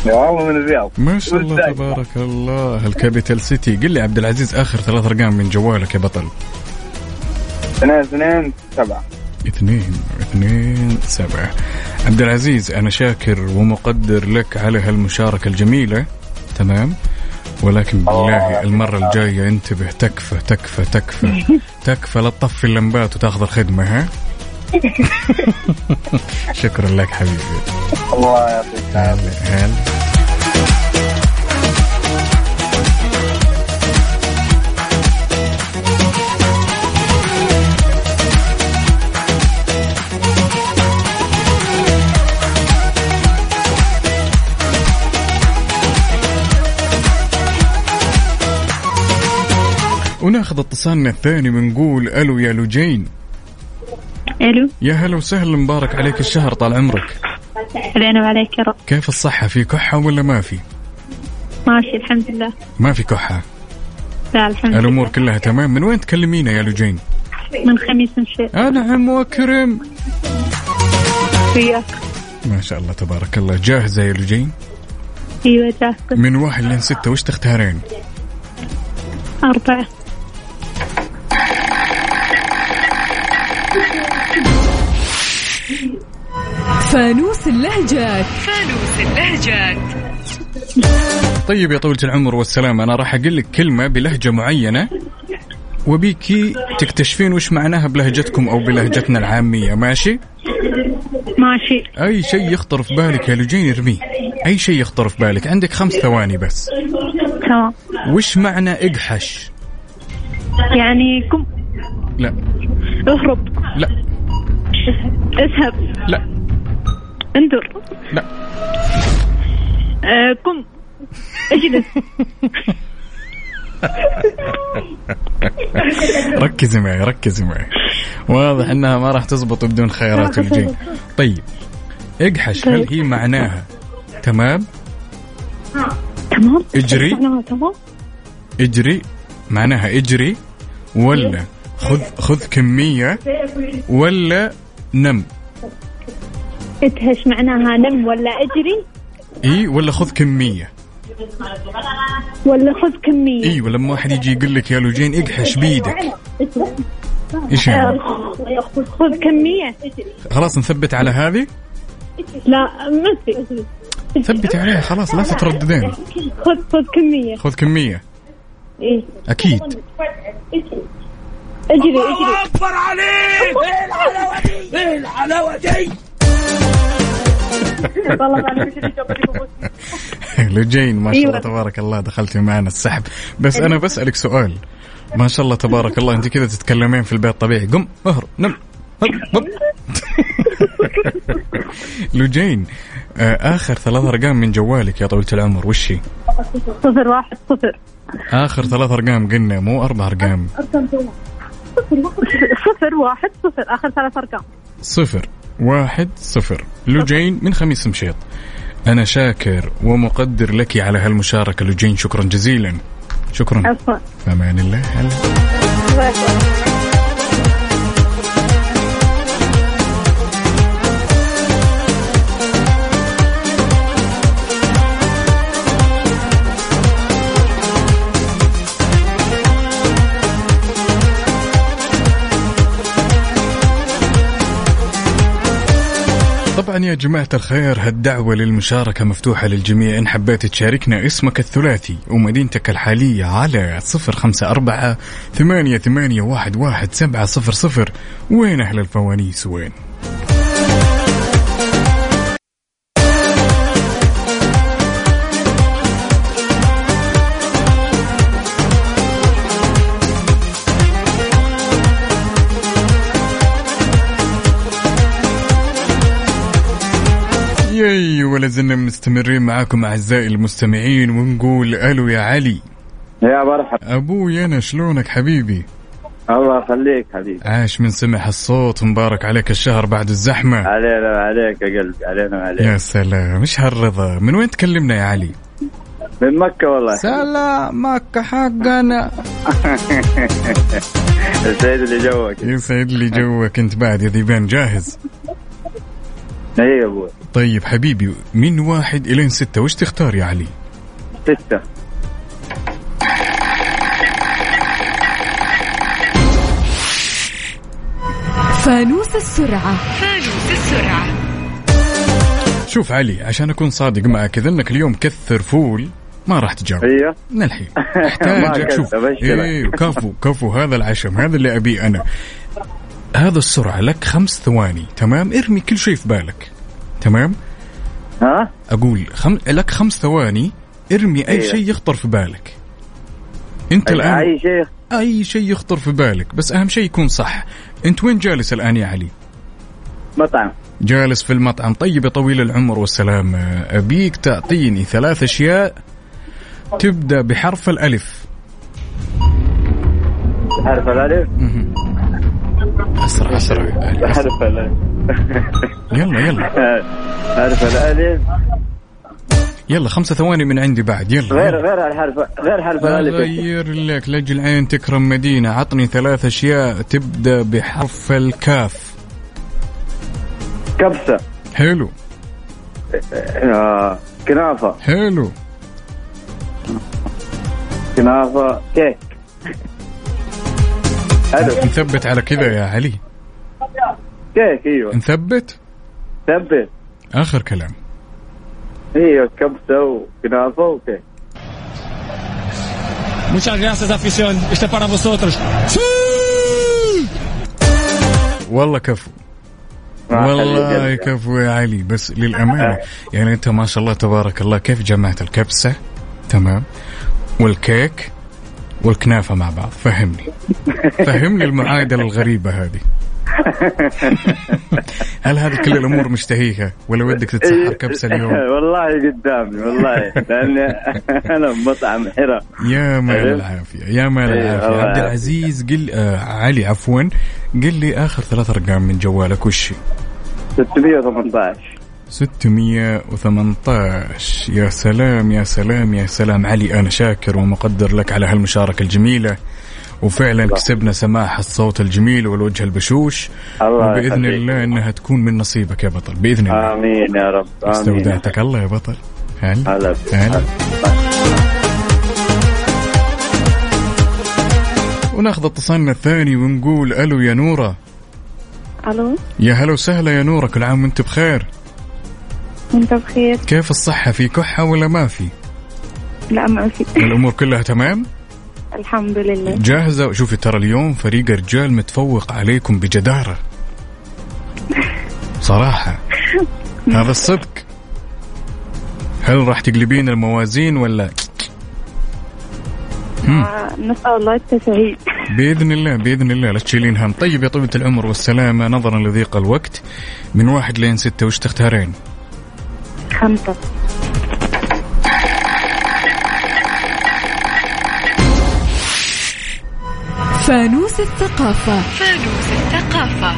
والله من الرياض. ما شاء الله. تبارك الله ال capital city. قل لي عبد العزيز آخر ثلاث أرقام من جوالك يا بطل. اثنين اثنين سبعة. اثنين اثنين سبعة. عبد العزيز أنا شاكر ومقدر لك على هالمشاركة الجميلة. تمام؟ ولكن بالله المرة الجاية انتبه تكفى تكفى تكفى. تكفى لا تطفي اللمبات وتاخذ الخدمة ها؟ شكرا لك حبيبي. الله يعطيك هلا. هلا وناخذ اتصالنا الثاني بنقول ألو يا لوجين ألو. يا هلا وسهلا مبارك عليك الشهر طال عمرك. علينا وعليك يا رب. كيف الصحة في كحة ولا ما في؟ ماشي الحمد لله. ما في كحة. لا الحمد لله. الأمور كلها تمام. من وين تكلمينا يا لوجين من خميس مشيط أنعم وأكرم. وياك. ما شاء الله تبارك الله. جاهزة يا لوجين أيوه جاهزة. من واحد لين ستة وش تختارين؟ أربعة. فانوس اللهجات فانوس اللهجات طيب يا طويلة العمر والسلام أنا راح أقول لك كلمة بلهجة معينة وبيكي تكتشفين وش معناها بلهجتكم أو بلهجتنا العامية ماشي؟ ماشي. أي شيء يخطر في بالك يا لوجين ارميه أي شيء يخطر في بالك؟ عندك خمس ثواني بس. تمام. وش معنى إقحش؟ يعني قم لا. اهرب. لا. اذهب لا. انظر. لا. آه، قم اجلس ركزي معي ركزي معي. واضح إنها ما راح تزبط بدون خيارات الجين طيب. اقحش هل هي معناها تمام؟ تمام. اجري. اجري. معناها اجري. ولا خذ خذ كمية. ولا نم. ادهش معناها نم ولا إجري؟ إي ولا خذ كمية. ولا خذ كمية. إي ولما واحد يجي يقول لك يا لوجين إقحش بيدك. إيش يعني؟ خذ كمية. خلاص نثبت على هذه؟ لا ما في. ثبتي عليها خلاص لا تترددين. خذ خذ كمية. خذ كمية. إيه أكيد. إجري الله اجري أكبر عليك! إيه الحلاوة دي؟ إيه الحلاوة دي؟ والله. لوجين ما شاء الله أيوة. تبارك الله دخلتي معنا السحب. بس أنا بسألك سؤال. ما شاء الله تبارك الله أنت كذا تتكلمين في البيت طبيعي. قم اهرب نم. لوجين آه، آخر ثلاث أرقام من جوالك يا طويلة العمر وش هي؟ صفر واحد صفر. آخر ثلاث أرقام قلنا مو أربع أرقام. صفر واحد صفر. آخر ثلاث أرقام. صفر. واحد صفر. لوجين من خميس مشيط. أنا شاكر ومقدر لك على هالمشاركة لوجين شكرا جزيلا. شكرا. عفوا. في أمان الله. هلا. طبعا يا جماعة الخير هالدعوة للمشاركة مفتوحة للجميع. إن حبيت تشاركنا اسمك الثلاثي ومدينتك الحالية على صفر خمسة أربعة ثمانية ثمانية واحد واحد سبعة صفر صفر. وين أهل الفوانيس؟ وين؟ ولا زلنا مستمرين معاكم أعزائي المستمعين ونقول ألو يا علي. يا مرحبا. أبوي أنا شلونك حبيبي؟ الله يخليك حبيبي. عاش من سمع الصوت مبارك عليك الشهر بعد الزحمة. علينا وعليك يا قلبي علينا وعليك. يا سلام مش هالرضا؟ من وين تكلمنا يا علي؟ من مكة والله. سلام مكة حقنا. يسعد لي جوك. يسعد لي جوك أنت بعد يا ذيبان جاهز؟ اي يا أبوي طيب حبيبي من واحد إلين ستة وش تختار يا علي؟ ستة. فانوس السرعة. فانوس السرعة. شوف علي عشان أكون صادق معك إذا أنك اليوم كثر فول ما راح تجاوب. أيوه. من الحين. أحتاجك شوف. إيه كفو كفو هذا العشم هذا اللي أبيه أنا. هذا السرعة لك خمس ثواني تمام؟ ارمي كل شيء في بالك تمام؟ ها؟ أقول خم... لك خمس ثواني ارمي أي إيه. شيء يخطر في بالك. أنت الآن أي شيء؟ أي شيء يخطر في بالك بس أهم شيء يكون صح. أنت وين جالس الآن يا علي؟ مطعم. جالس في المطعم. طيب يا طويل العمر والسلام أبيك تعطيني ثلاث أشياء تبدأ بحرف الألف. حرف الألف؟ اسرع اسرع الالف يلا يلا. حرف الالف يلا خمسة ثواني من عندي بعد. يلا. غير يلا. غير الحرف غير حرف الألف. غير لك لاجل عين تكرم مدينة. عطني ثلاث أشياء تبدأ بحرف الكاف. كبسة. حلو. آه، كنافة. حلو. كنافة. كيك حلو نثبت على كذا يا علي. كيك أيوه. نثبت؟ ثبت. آخر كلام. أيوه كبسة وكنافة وكيك Muchas gracias, afición. Este es para vosotros. والله كفو. والله يا كفو يا علي. بس للأمانة يعني أنت ما شاء الله تبارك الله كيف جمعت الكبسة؟ تمام. والكيك؟ والكنافة مع بعض. فهمني. فهمني المعادلة الغريبة هذه. هل هذه كل الأمور مشتهيها؟ ولا ودك تتسحر كبسة اليوم؟ والله قدامي والله. لاني أنا بمطعم حرة يا مال. العافية يا مال العافية. الله عبد. العزيز قل آه علي عفوا قل لي آخر ثلاث أرقام من جوالك وش هي؟ 618 618 يا سلام يا سلام يا سلام. علي أنا شاكر ومقدر لك على هالمشاركة الجميلة. وفعلا كسبنا سماح الصوت الجميل والوجه البشوش. الله وبإذن يخليك. الله أنها تكون من نصيبك يا بطل. بإذن الله. آمين يا رب. آمين استودعتك الله يا بطل. هلا. هلا هلا. وناخذ اتصالنا الثاني ونقول ألو يا نورة. ألو. يا هلا وسهلا يا نورة. كل عام وأنت بخير. انت بخير؟ كيف الصحة؟ في كحة ولا ما في؟ لا ما في. الأمور كلها تمام؟ الحمد لله. جاهزة؟ شوفي ترى اليوم فريق رجال متفوق عليكم بجدارة. صراحة. هذا الصدق. هل راح تقلبين الموازين ولا. آه، نسأل الله التسهيل بإذن الله بإذن الله. لا تشيلين هم. طيب يا طيبة العمر والسلامة نظرا لضيق الوقت. من واحد لين ستة وش تختارين؟ خمسة. فانوس الثقافة. فانوس الثقافة.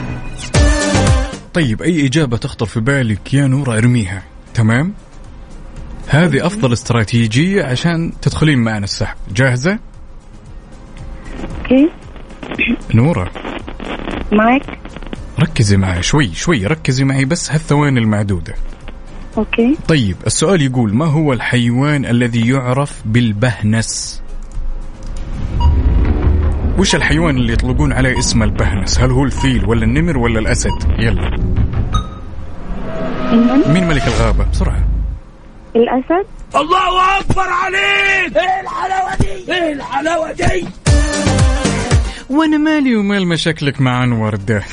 طيب أي إجابة تخطر في بالك يا نورة أرميها؟ تمام؟ هذه أفضل استراتيجية عشان تدخلين معنا السحب. جاهزة؟ okay. نورة. معك ركزي معي شوي شوي ركزي معي بس هالثواني المعدودة. okay. طيب السؤال يقول ما هو الحيوان الذي يعرف بالبهنس؟ وش الحيوان اللي يطلقون عليه اسم البهنس؟ هل هو الفيل ولا النمر ولا الأسد؟ يلا. مين ملك الغابة؟ بسرعة. الأسد؟ الله أكبر عليك! إيه الحلاوة دي؟ إيه الحلاوة دي؟ وأنا مالي ومال مشاكلك مع أنور ده.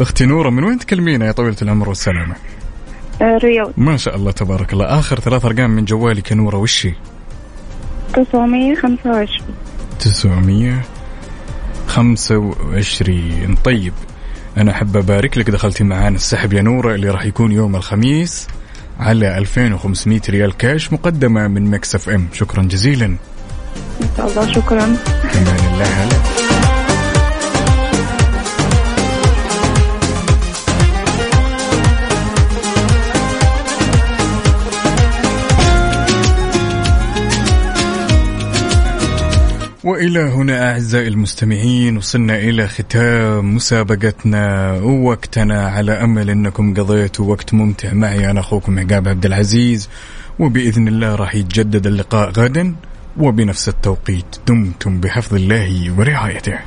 أختي نورة من وين تكلمينا يا طويلة العمر والسلامة؟ آه، رياض. ما شاء الله تبارك الله. آخر ثلاث أرقام من جوالك يا نورة وش هي؟ 925 925 طيب أنا أحب أبارك لك دخلتي معانا السحب يا نورة اللي راح يكون يوم الخميس على 2500 ريال كاش مقدمة من Mix FM. شكرا جزيلا. إن شاء الله شكرا. أمان الله هلا وإلى هنا أعزائي المستمعين وصلنا إلى ختام مسابقتنا ووقتنا على أمل أنكم قضيتوا وقت ممتع معي. أنا أخوكم عقاب عبد العزيز وبإذن الله راح يتجدد اللقاء غدا وبنفس التوقيت دمتم بحفظ الله ورعايته.